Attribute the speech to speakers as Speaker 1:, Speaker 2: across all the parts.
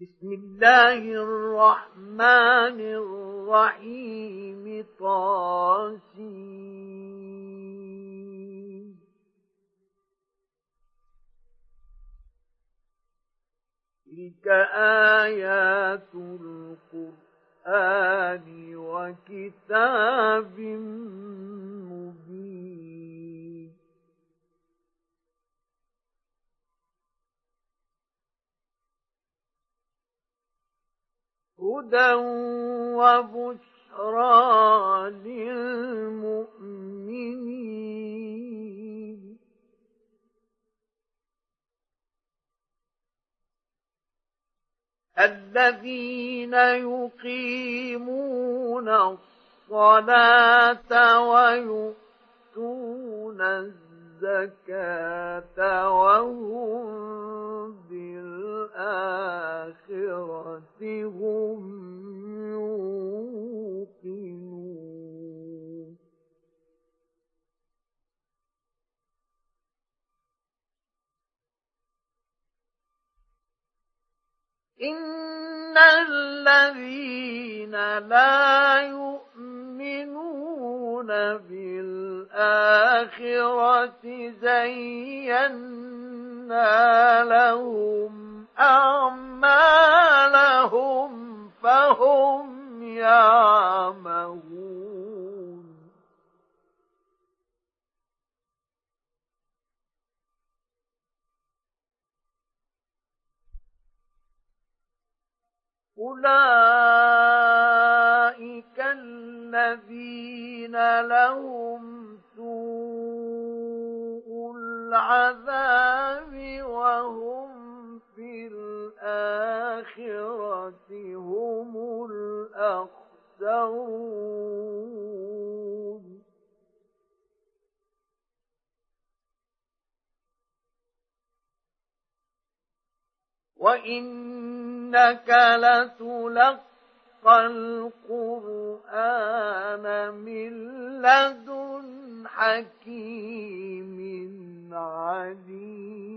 Speaker 1: بسم الله الرحمن الرحيم طاسين. تلك آيات القرآن وكتاب هدى وبشرى للمؤمنين الذين يقيمون الصلاة ويؤتون الزكاة وهم بالآخرة هم يوقنون إن الذين لا يؤمنون بالآخرة زينا لهم أعمالهم فهم يعمهون أولئك الذين لهم سوء العذاب وهم في الآخرة هم الأخسرون وإنك لتلقى القرآن من لدن حكيم عليم.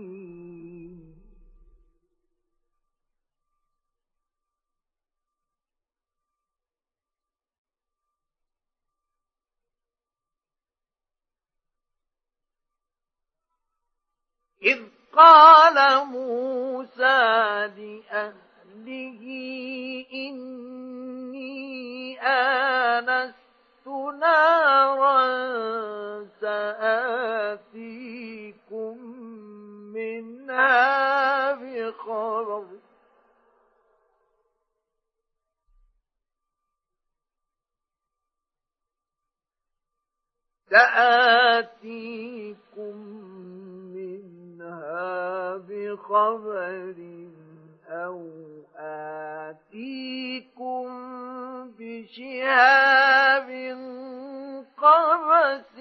Speaker 1: إذ قال موسى لأهله إني آنست نارا سآتيكم منها بخبر. سآتيكم بخبر. أو آتيكم بشهاب قبس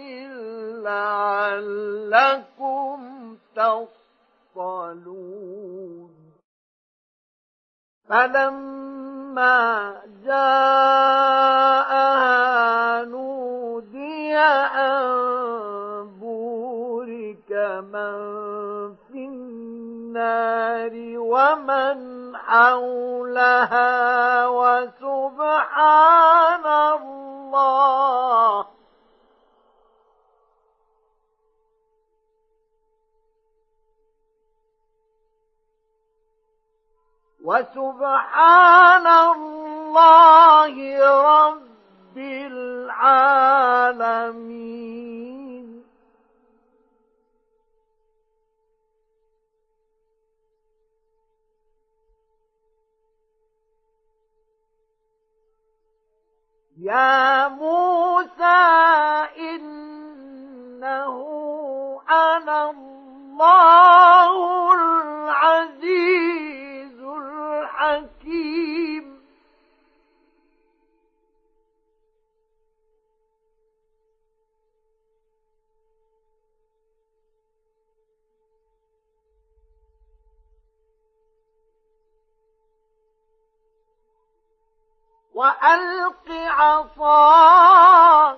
Speaker 1: لعلكم تصطلون فلما جاءها نودي أن بورك من النار ومن حولها وسبحان الله. وسبحان الله رب العالمين. يا موسى إنه أنا الله العزيز الحكيم وألق عصاك.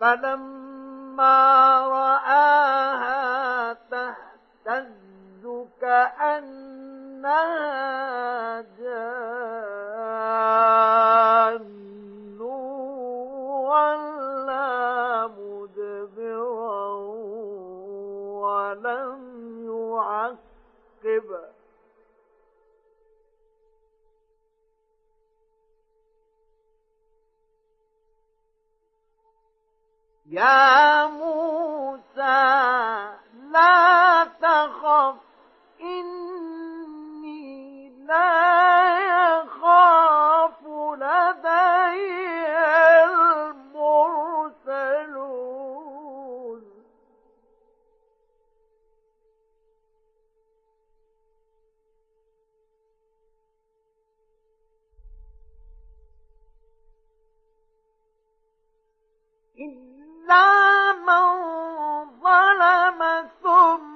Speaker 1: فلما رآها تهتز كأنها جان. يعقب يا موسى لا تخف إني لا يخاف لدي إلا من ظلم ثم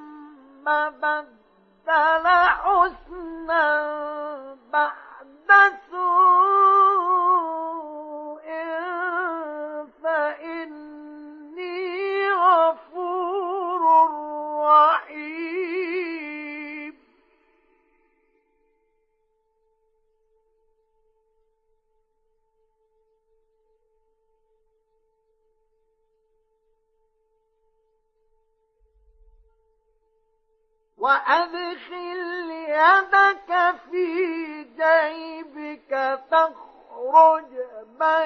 Speaker 1: من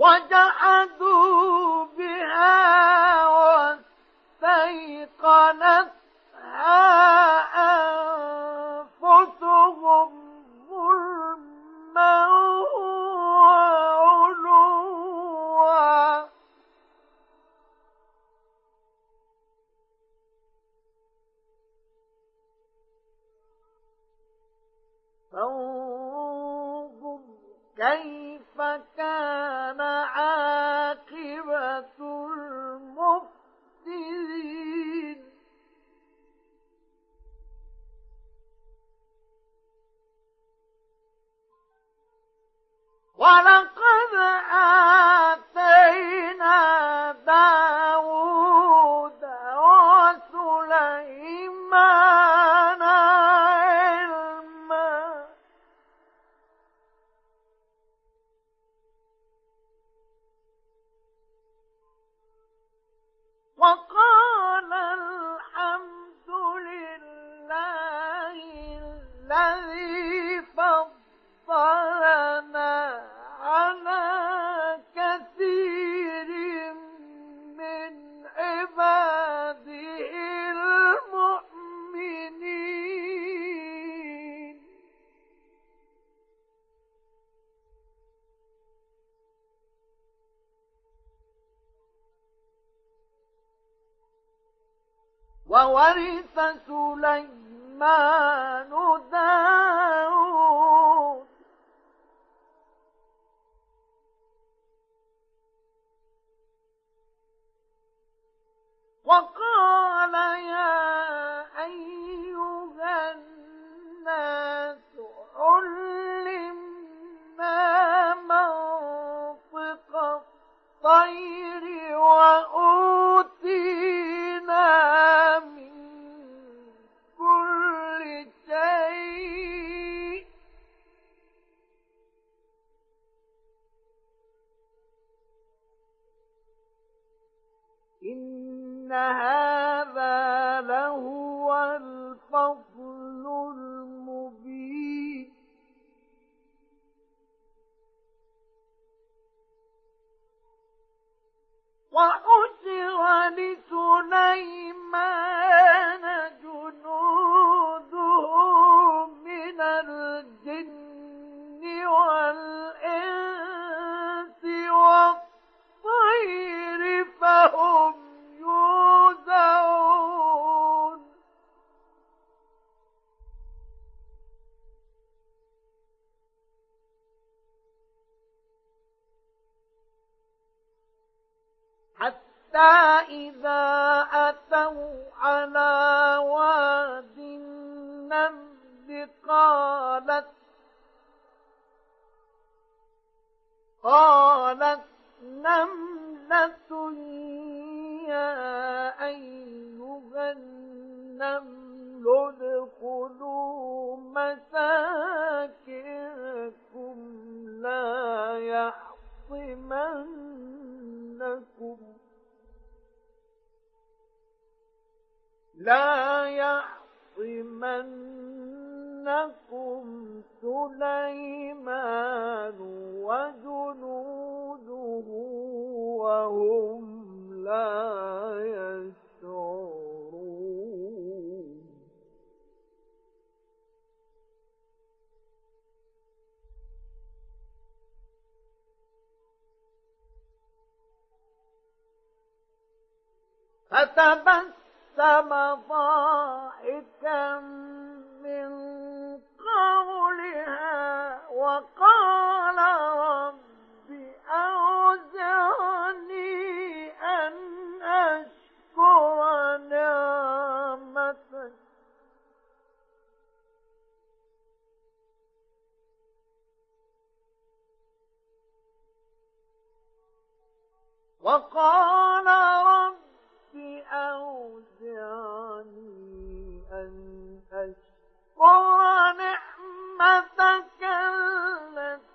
Speaker 1: وجعل وقال فتبسم ضاحكا من قولها وقال رب أوزعني أن أشكر نعمتك. وقال رب أوزعني أن أشكر نعمتك التي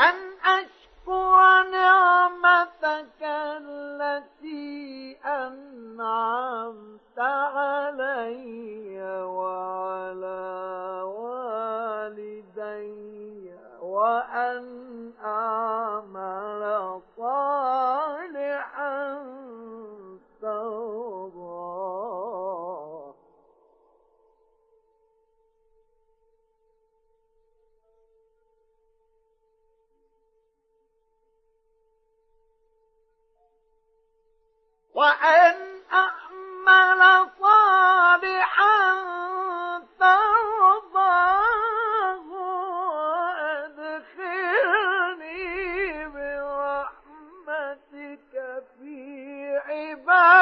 Speaker 1: أن أشكر نعمتك التي أنعمت علي وعلى والدي وأن أعمل صالحا. ترضاه وأن أعمل صالحا ترضاه وأدخلني برحمتك في عبادك.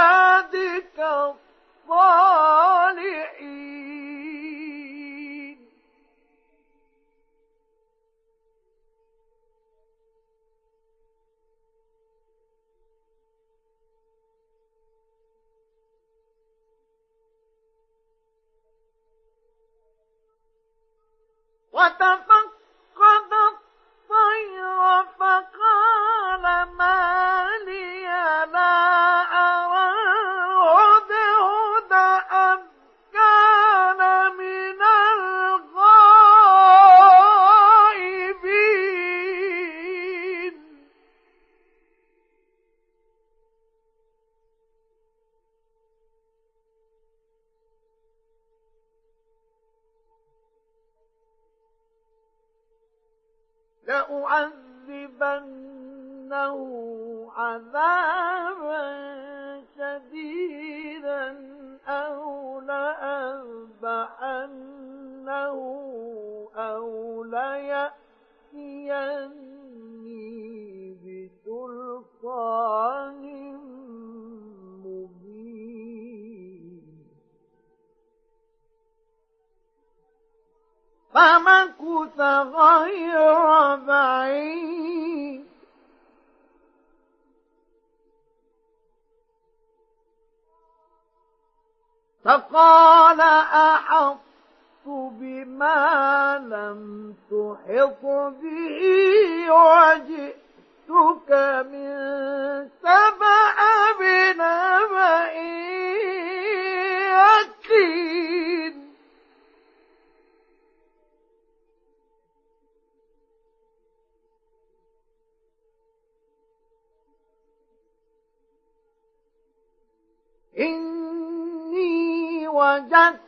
Speaker 1: إني وجدت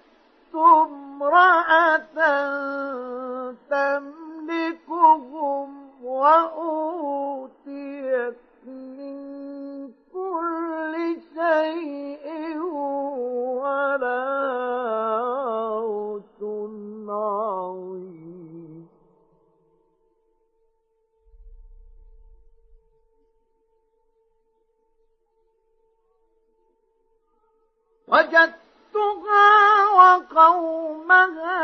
Speaker 1: امرأة تملكهم وأوتيت وجدتها وقومها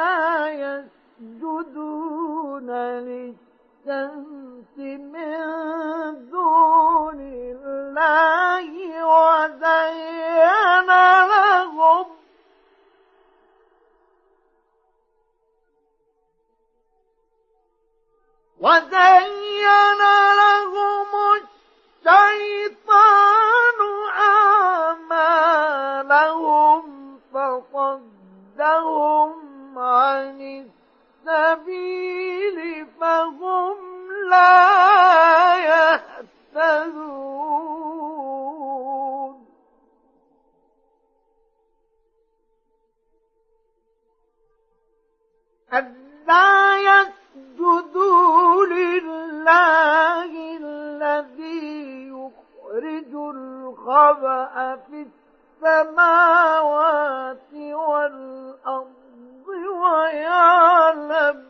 Speaker 1: يسجدون للشمس من دون الله وزين لهم. وزين لهم الشيطان أعمالهم فصدهم عن السبيل فهم لا يهتدون. ألا يسجدوا لله الذي يخرج الخبأ في السماوات والأرض ويعلم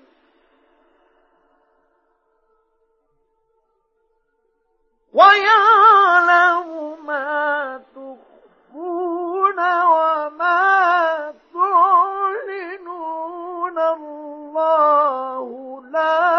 Speaker 1: ويعلم ما تخفون وما تعلنون. الله لا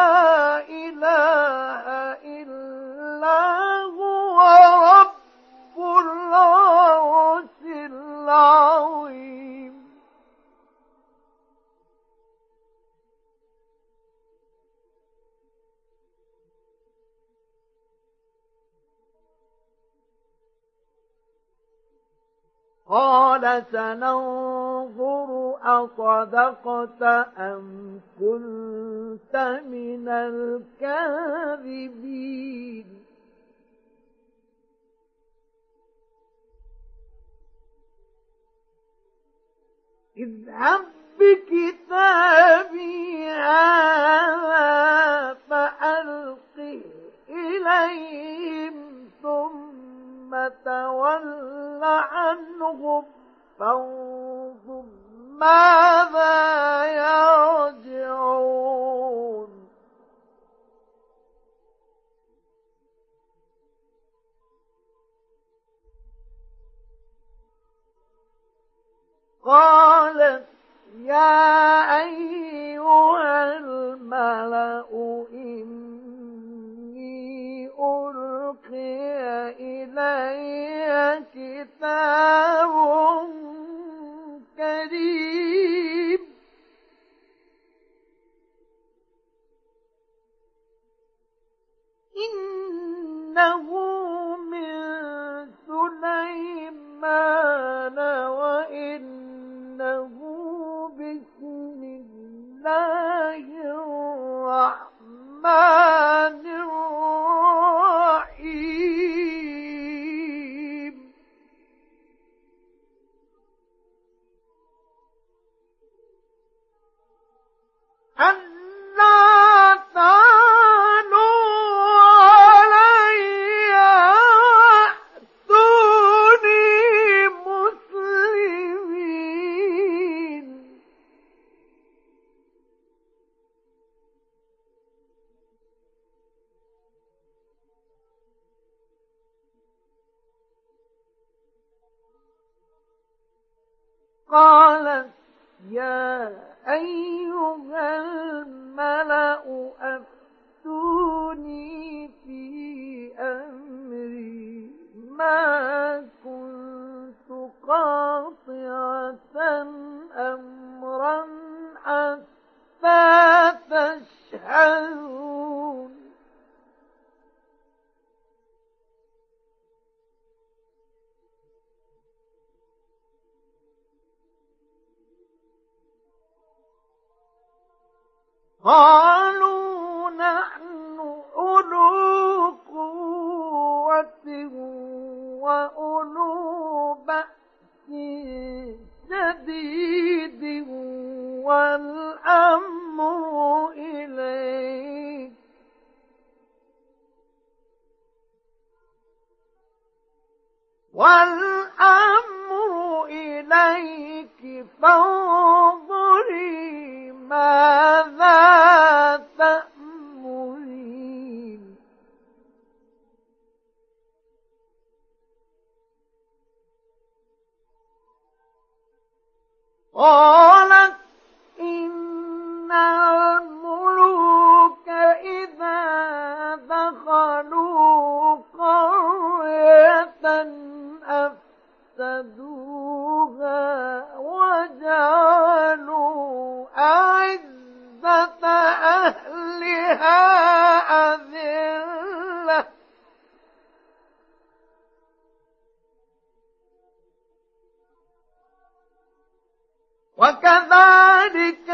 Speaker 1: قال سننظر أصدقت أم كنت من الكاذبين. اذهب بكتابي هذا فألقه إليهم ثم تول عنهم فانظر ماذا يرجعون قالت يا أيها الملأ إني ألقي إلي كتاب كريم. إنه من سليمان وإنه بسم الله الرحمن الرحيم. ألا تعلوا قالت يا أيها الملأ أفتوني في أمري. ما كنت قاطعة أمرا حتى تشهدون. قالوا نحن أولو قوة وأولو بأس شديد والأمر إليك. والأمر إليك فانظري ماذا قالت إن الملوك إذا دخلوا قرية أفسدوها وجعلوا أعزة أهلها أذلة. وكذلك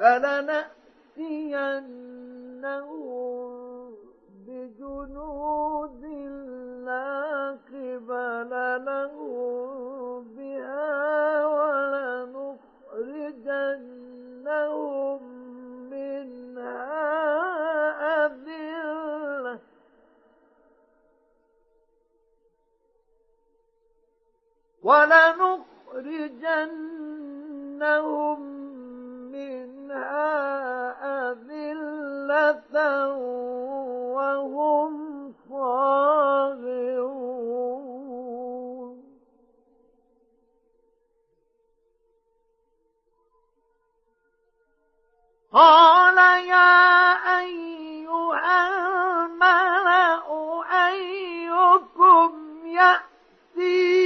Speaker 1: فلنأتينهم بجنود لا قبل لهم بها ولنخرجنهم منها أذلة. ولنخرجنهم منها أذلة وهم صاغرون. قال يا أيها الملأ أيكم يأتيني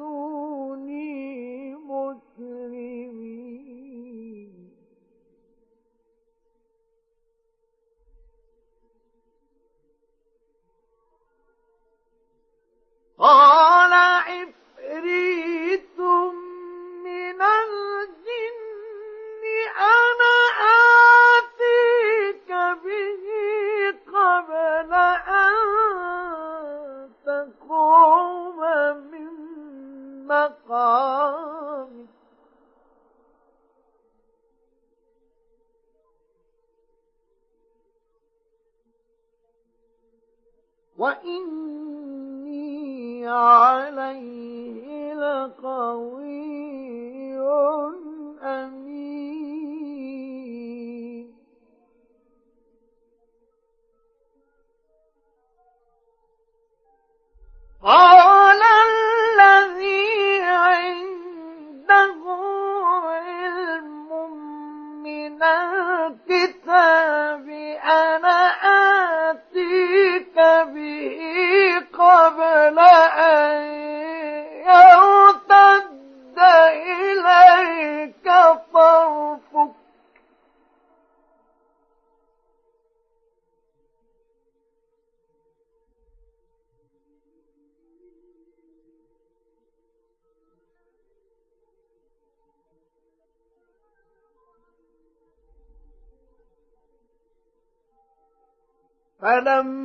Speaker 1: يأتوني مسلمين قال عفريت من الجن أنا آتيك به قبل أن القوم من مقام. وإني عليه لقوي ألم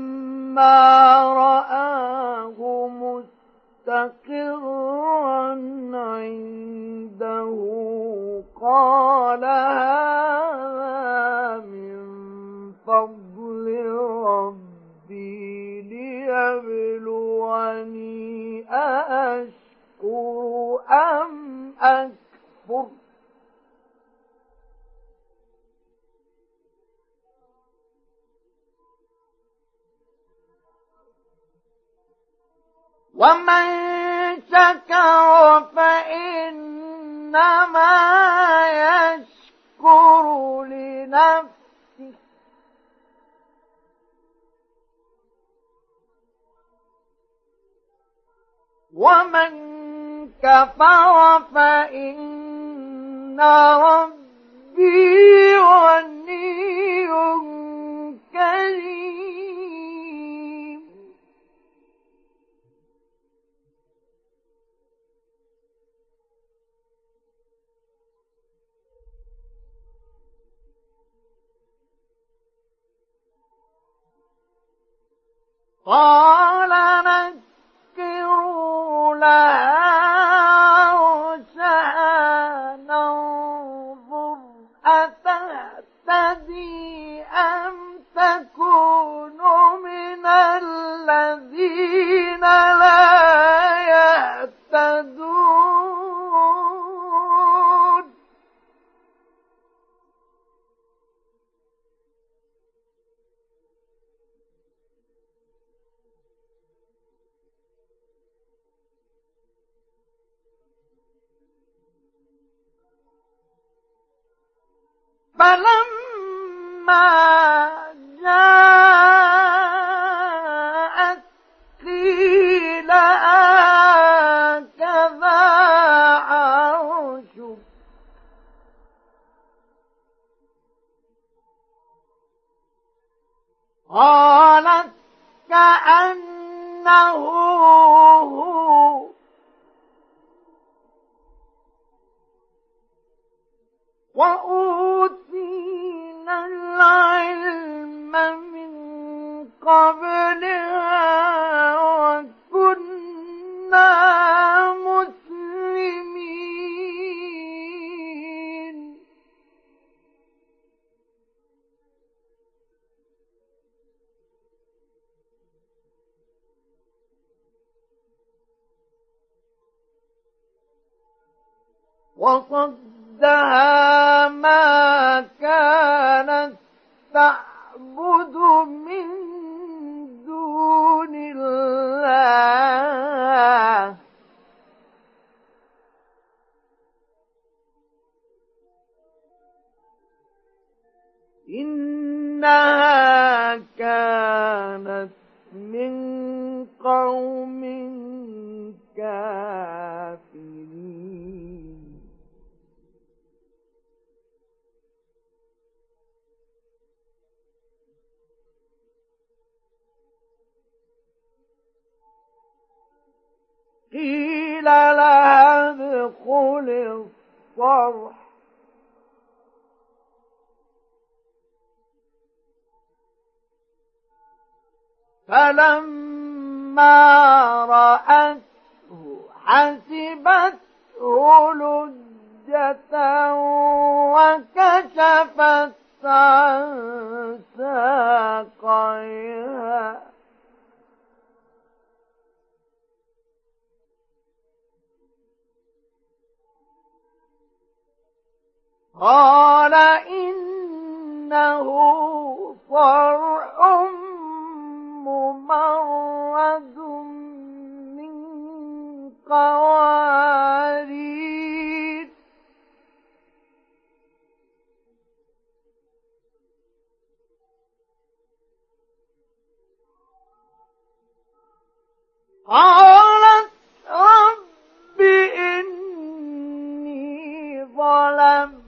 Speaker 1: ومن كفر فإن ربي غني كريم. قال إنها فلما رأته حسبته لجة وكشفت عن ساقيها. قال إنه صرع ممرد من قوارير. قالت رب إني ظلمت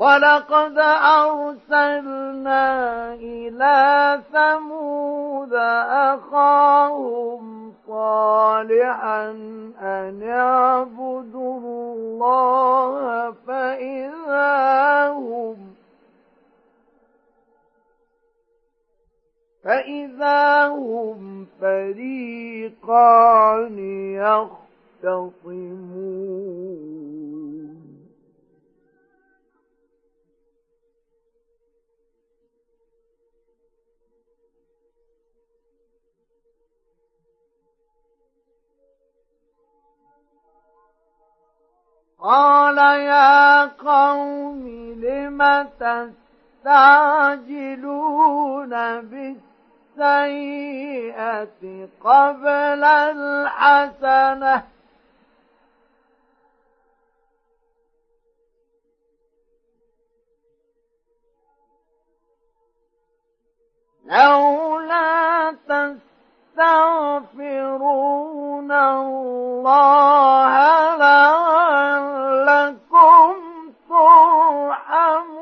Speaker 1: ولقد أرسلنا إلى ثمود أخاهم صالحا أن اعبدوا الله فإذا هم فإذا هم فريقان يختصمون. قال يا قوم لم تستعجلون بالسيئة قبل الحسنة؟ لولا تستغفرون الله لعلكم ترحمون.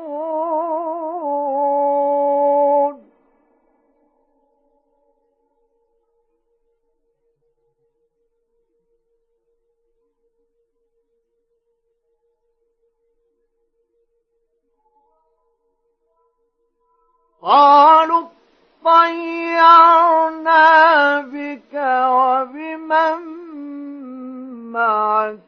Speaker 1: قالوا طيرنا بك وبمن معك.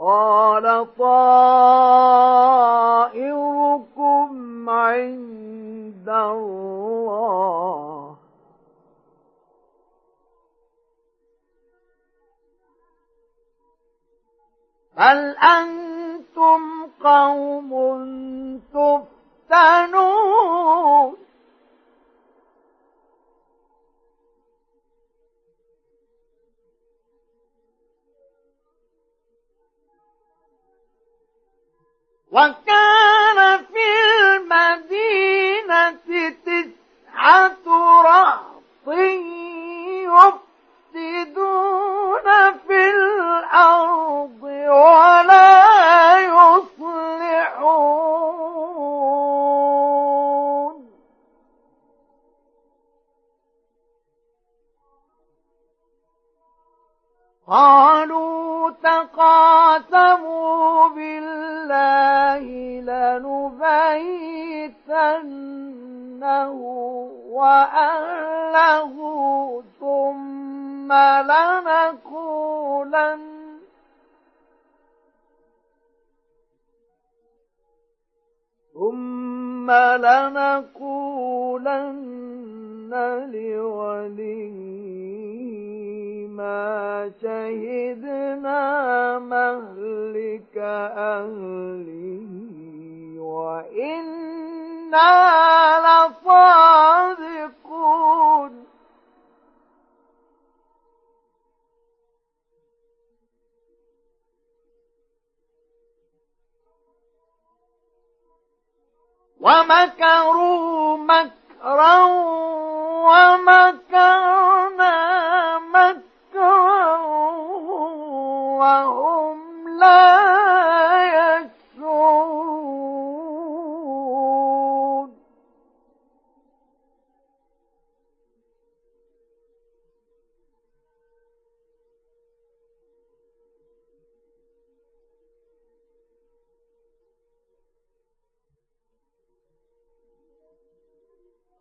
Speaker 1: قال طائركم عند الله. بل أنتم قوم تفتنون. وكان في المدينة تسعة رهط يفسدون في الأرض ولا يصلحون. قالوا تقاسموا بالله لنبيتنه وأهله ثم لنقولن ثم لنقولن لوليه ما شهدنا مهلك أهله وإنا لصادقون. ومكروا مكرا ومكرنا مكرا.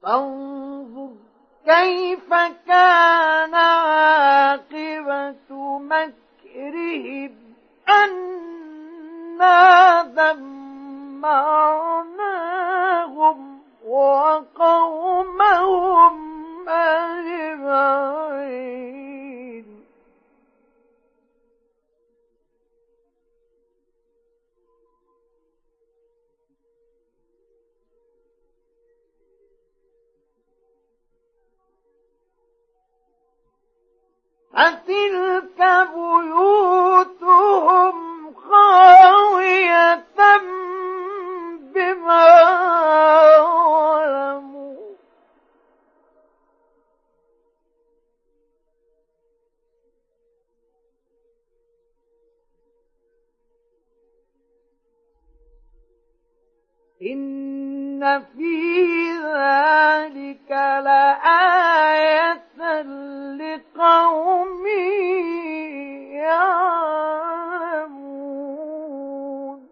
Speaker 1: فانظر كيف كان عاقبة مكرهم أنا دمرناهم وقومهم أجمعين؟ فتلك بيوتهم خاوية بما ظلموا. إن في ذلك لآية لقوم يعلمون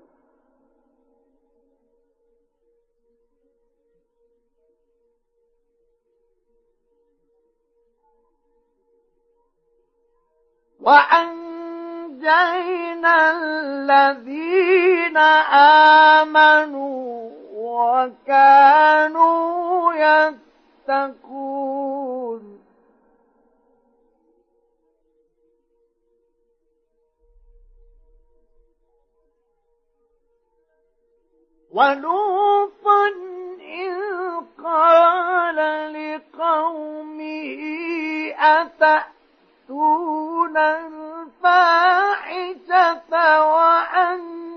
Speaker 1: وأنجينا الذين آمنوا وكانوا يتقون. ولوطا إذ قال لقومه أتأتون الفاحشة وأنتم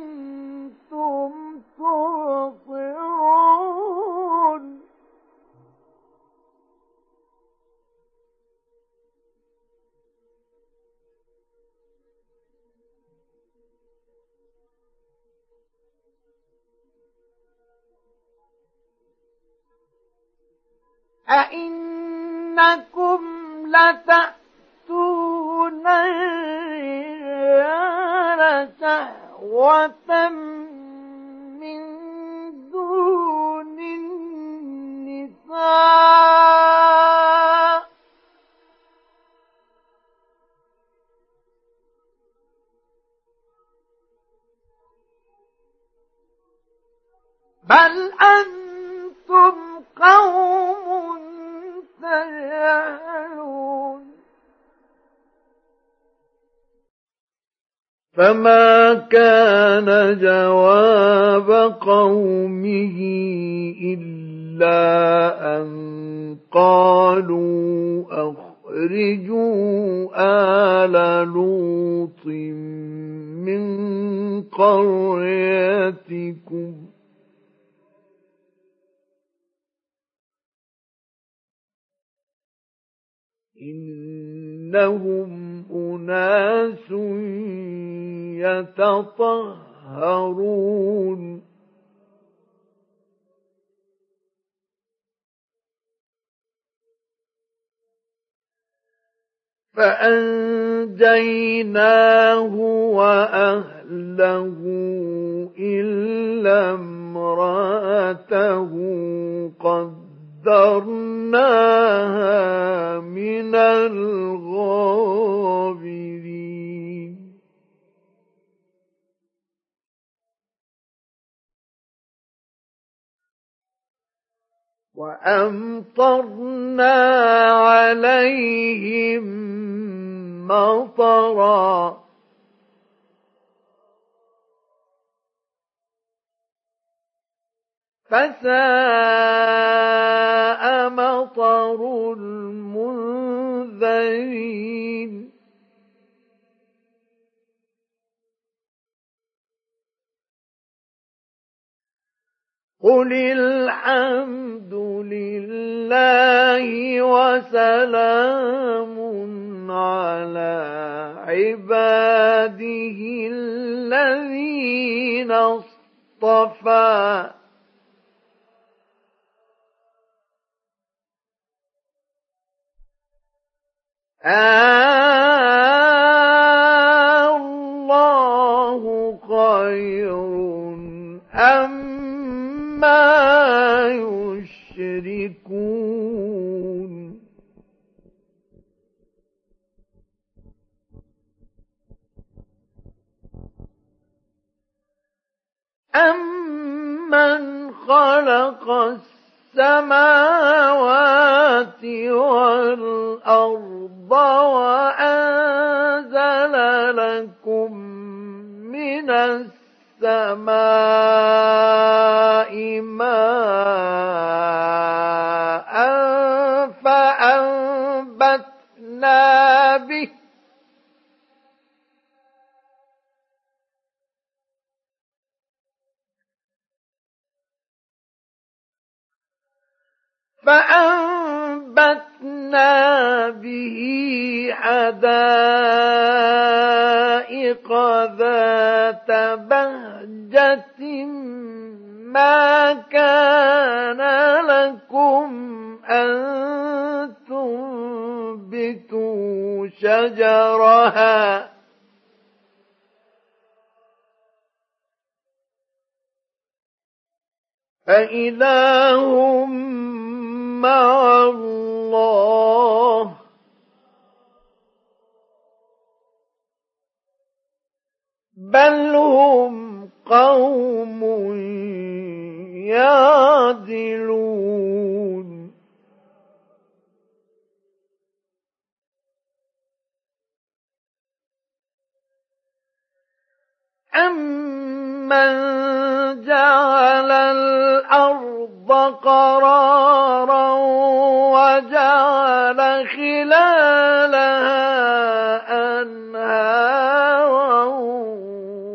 Speaker 1: أئنكم لتأتون الرجال شهوة من دون النساء. بل أنتم قوم تجهلون
Speaker 2: فما كان جواب قومه إلا أن قالوا أخرجوا آل لوط من قريتكم. إنهم أناس يتطهرون. فأنجيناه وأهله إلا امرأته قدرناها من الغابرين وأمطرنا عليهم مطرا فساء مطر المنذرين. قل الحمد لله وسلام على عباده الذين اصطفى. الله خير أما يشركون. أمن خلق السماوات والأرض وأنزل لكم من السماء ماء فأنبتنا به حدائق ذات بهجة ما كان لكم أن تنبتوا شجرها. أإله مع الله. بل هم قوم يعدلون. أمن جعل الأرض قرارا وجعل خلالها أنهارا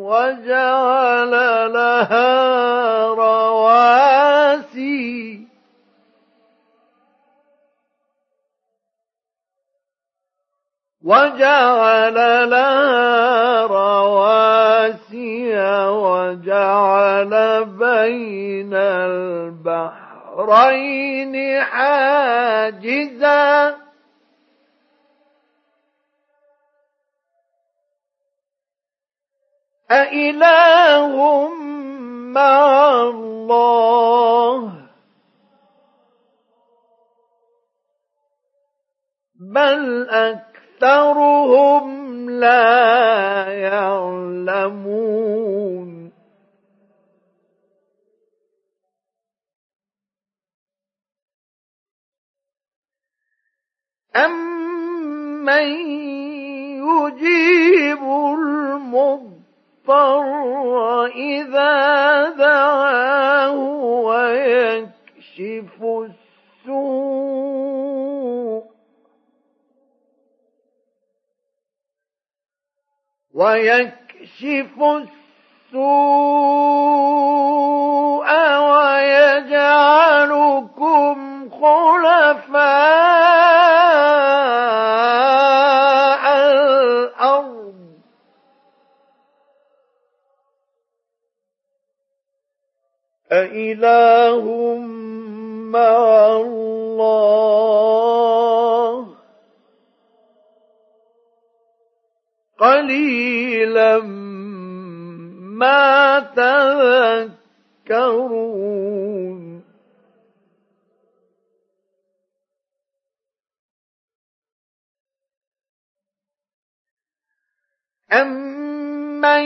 Speaker 2: وجعل لها رواسي وجعل لها رواسي وجعل بين البحرين حاجزا. أإله مع الله. بل أكثرهم لا يعلمون. أمن يجيب المضطر إذا دعاه ويكشف السوء ويكشف السوء ويجعلكم خلفاء أإله مع الله. قليلا ما تذكرون. أمن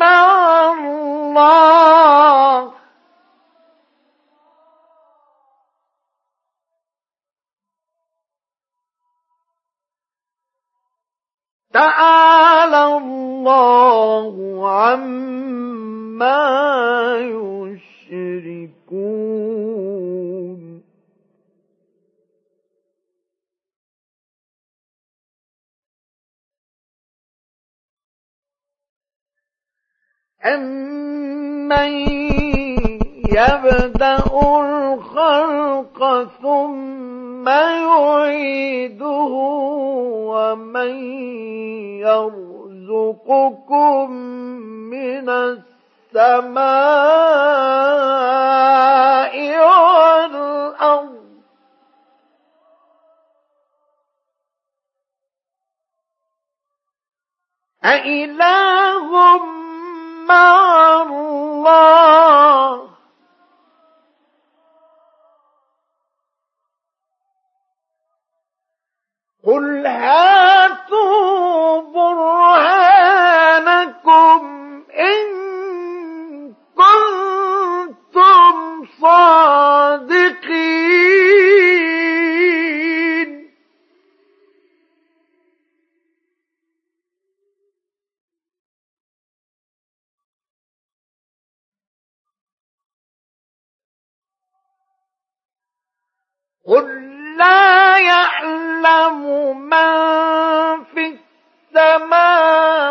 Speaker 1: مع الله تعالى الله عما يشركون أمن يبدأ الخلق ثم يعيده ومن يرزقكم من السماء والأرض أإله مع الله. قل هاتوا برهانكم إن قل لا يعلم من في السماوات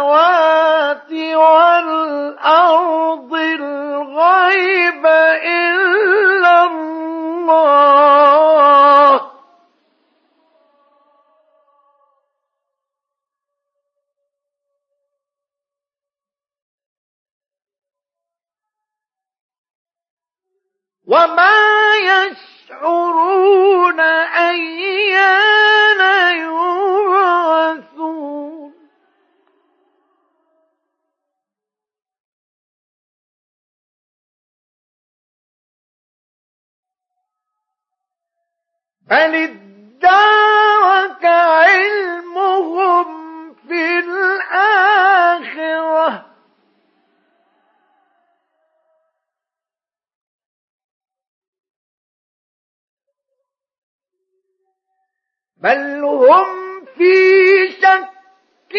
Speaker 1: والأرض الغيب إلا الله. وما يشعرون أيان يبعثون. بل ادارك علمهم في الآخرة. بل هم في شك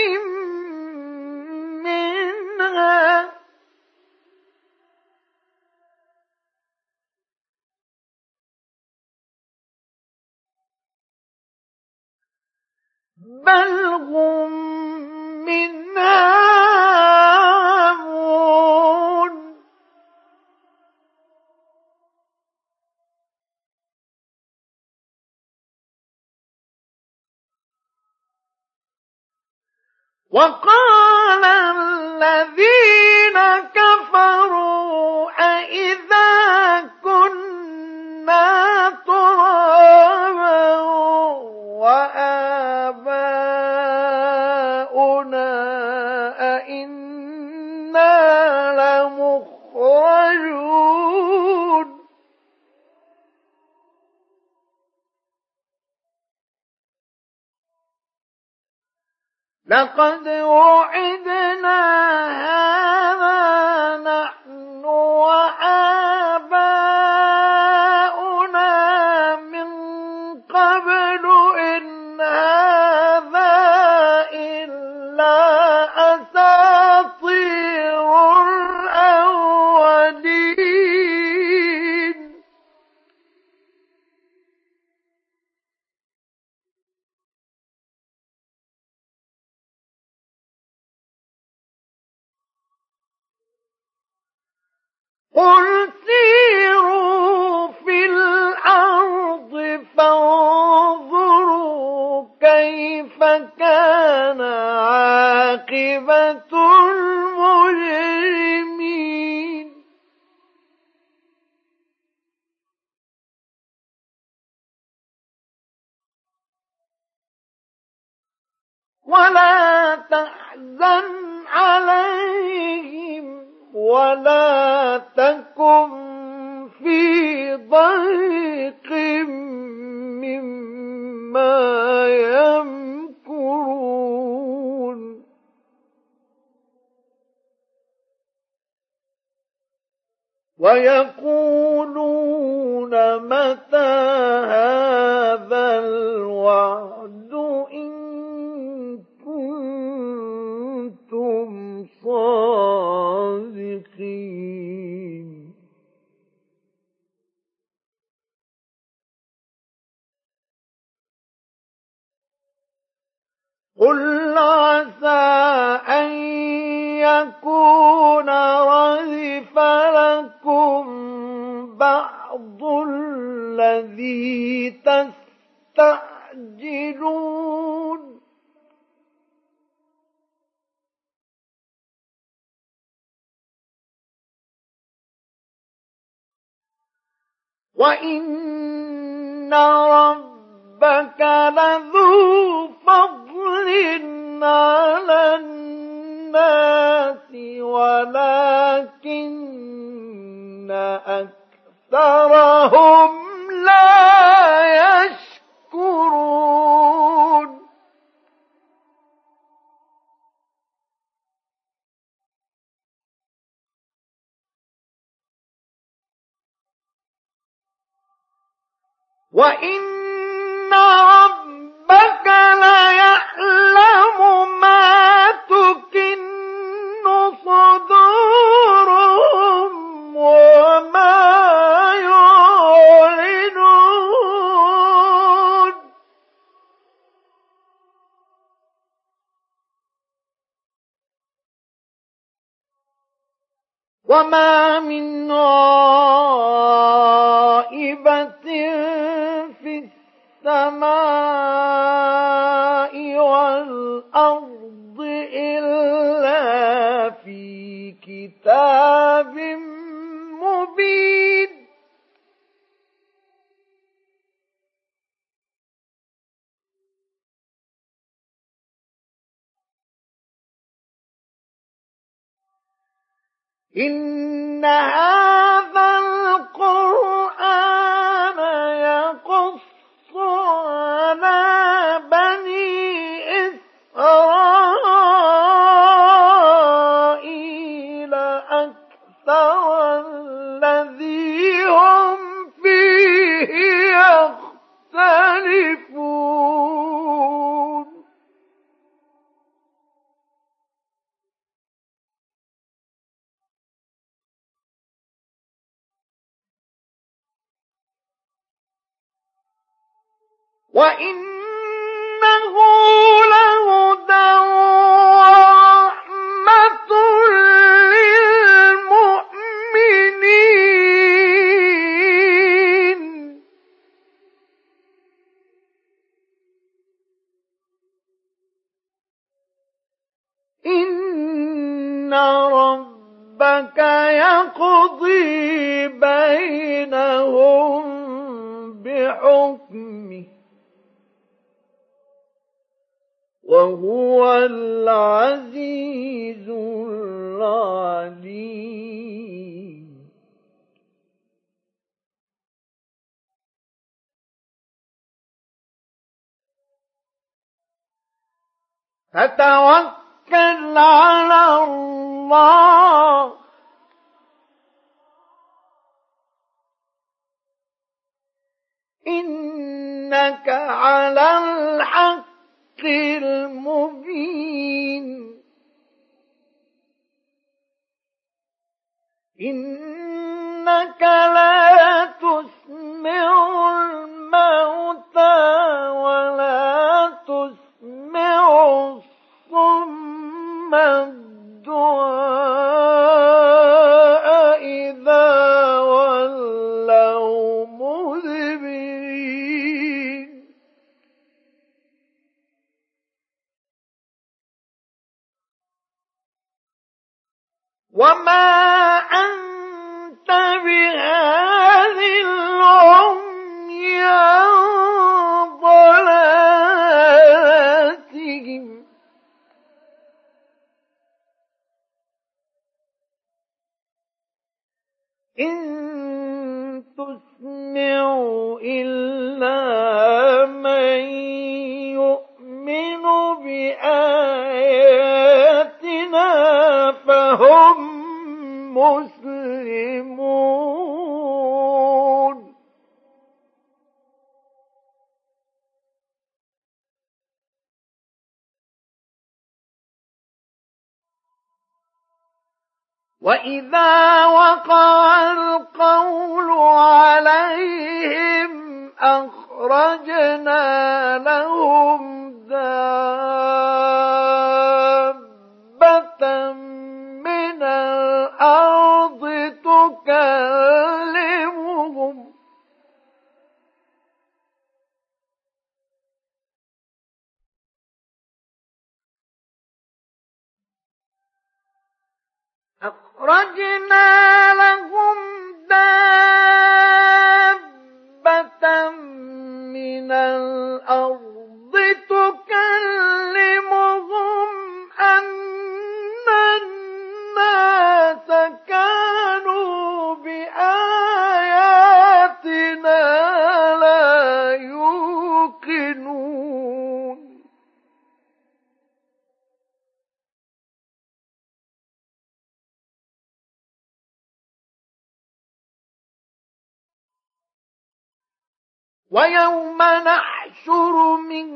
Speaker 1: منها. بل هم وقال الذين لقد وعدنا هذا ولا تحزن عليهم ولا تكن في ضيق مما يمكرون. ويقولون متى هذا الوعد إن صادقين قل عسى أن يكون ردف لكم بعض الذي تستعجلون. وإن ربك لذو فضل على الناس ولكن أكثرهم لا يشكرون وإن ربك ليعلم ما تكن صدورهم وما يعلنون وما من غائبة السماء والأرض إلا في كتاب مبين. إن هذا القرآن يقص على بني إسرائيل وإنه فتوكل على الله. إنك على الحق المبين. إنك لا تسمع الموتى. الصم الدعاء إذا ولوا مدبرين وما مسلمون وإذا أخرجنا لهم دابة من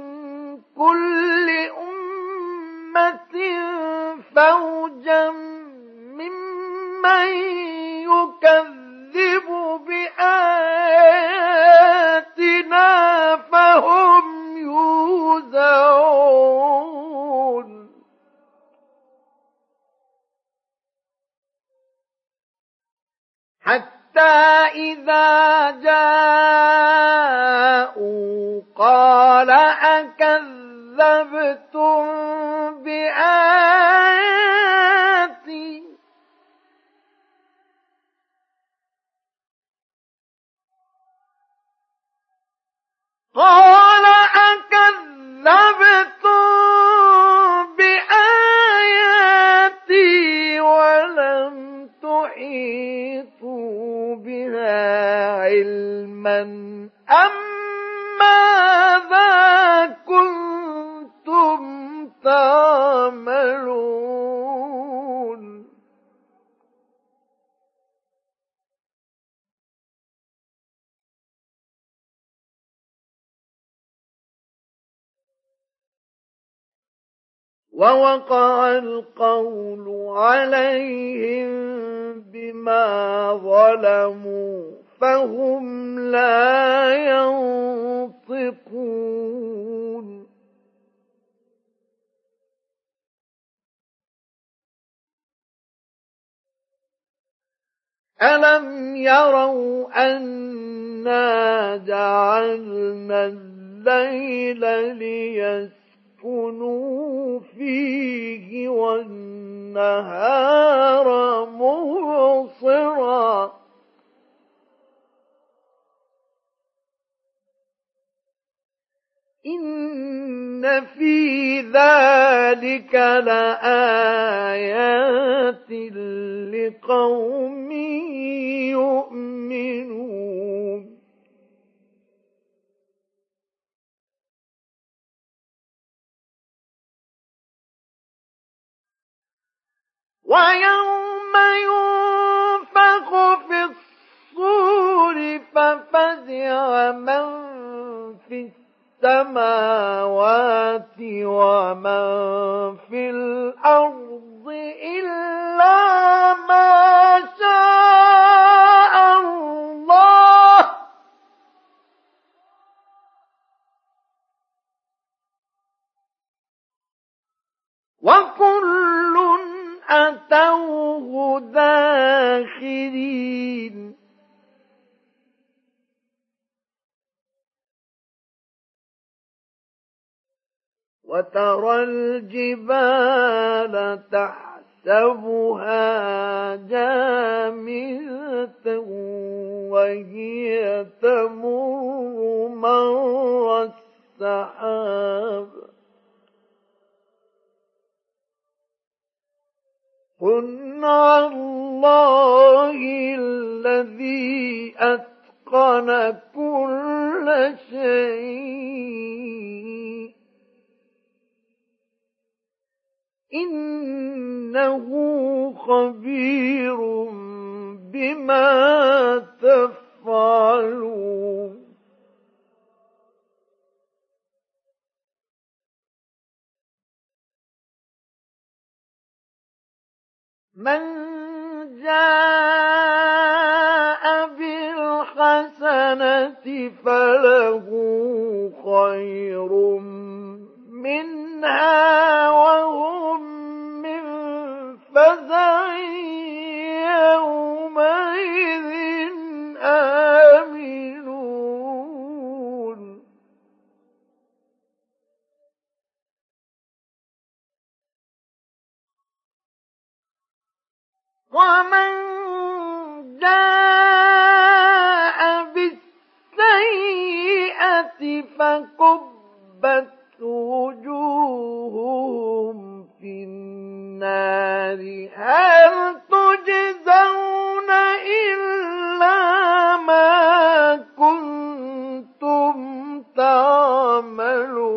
Speaker 1: كل ووقع القول عليهم بما ظلموا فهم لا ينطقون. ألم يروا أنا جعلنا الليل ليسكنوا فيه والنهار مبصرا. إن في ذلك لآيات لقوم يؤمنون. ويوم ينفخ في الصور ففزع من في السماوات ومن في الأرض إلا ما شاء الله. وكل أتوه داخرين. وترى الجبال تحسبها جامدة وهي تمر مر السحاب. صنع الله الذي أتقن كل شيء إنه خبير بما تفعلون من جاء بالحسنة فله خير منها وهم من فزع يومئذ آمنون ومن جاء بالسيئة فكبت وجوههم في النار هل تجزون إلا ما كنتم تعملون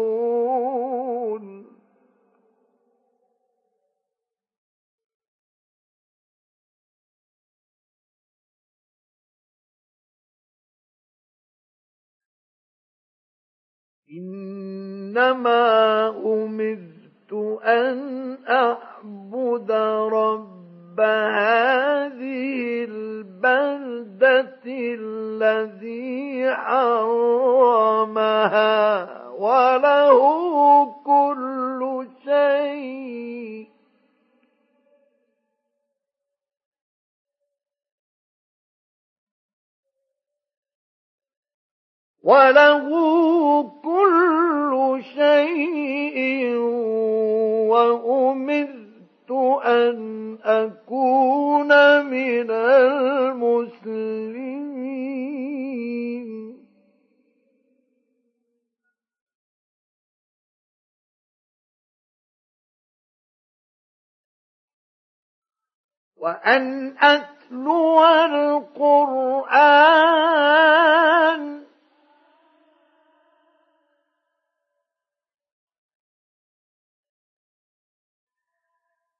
Speaker 1: إنما أمرت أن أعبد رب هذه البلدة الذي حرمها وله كل شيء. وله كل شيء وأمرت أن أكون من المسلمين. وأن أتلو القرآن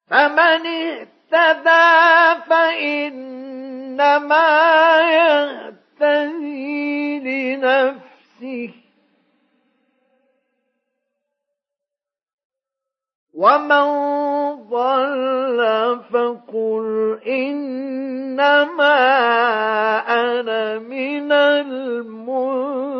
Speaker 1: فمن اهتدى فإنما يهتدي لنفسه. ومن ضل فقل إنما أنا من المنذرين.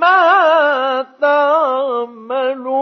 Speaker 1: ما تعملون